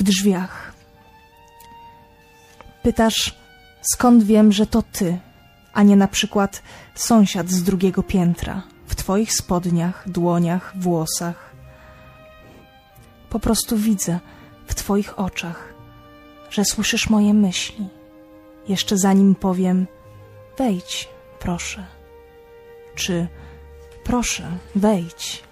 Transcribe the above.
w drzwiach. Pytasz, skąd wiem, że to ty, a nie na przykład sąsiad z drugiego piętra, w twoich spodniach, dłoniach, włosach. Po prostu widzę w twoich oczach, że słyszysz moje myśli. Jeszcze zanim powiem, wejdź, proszę. Czy proszę, wejdź.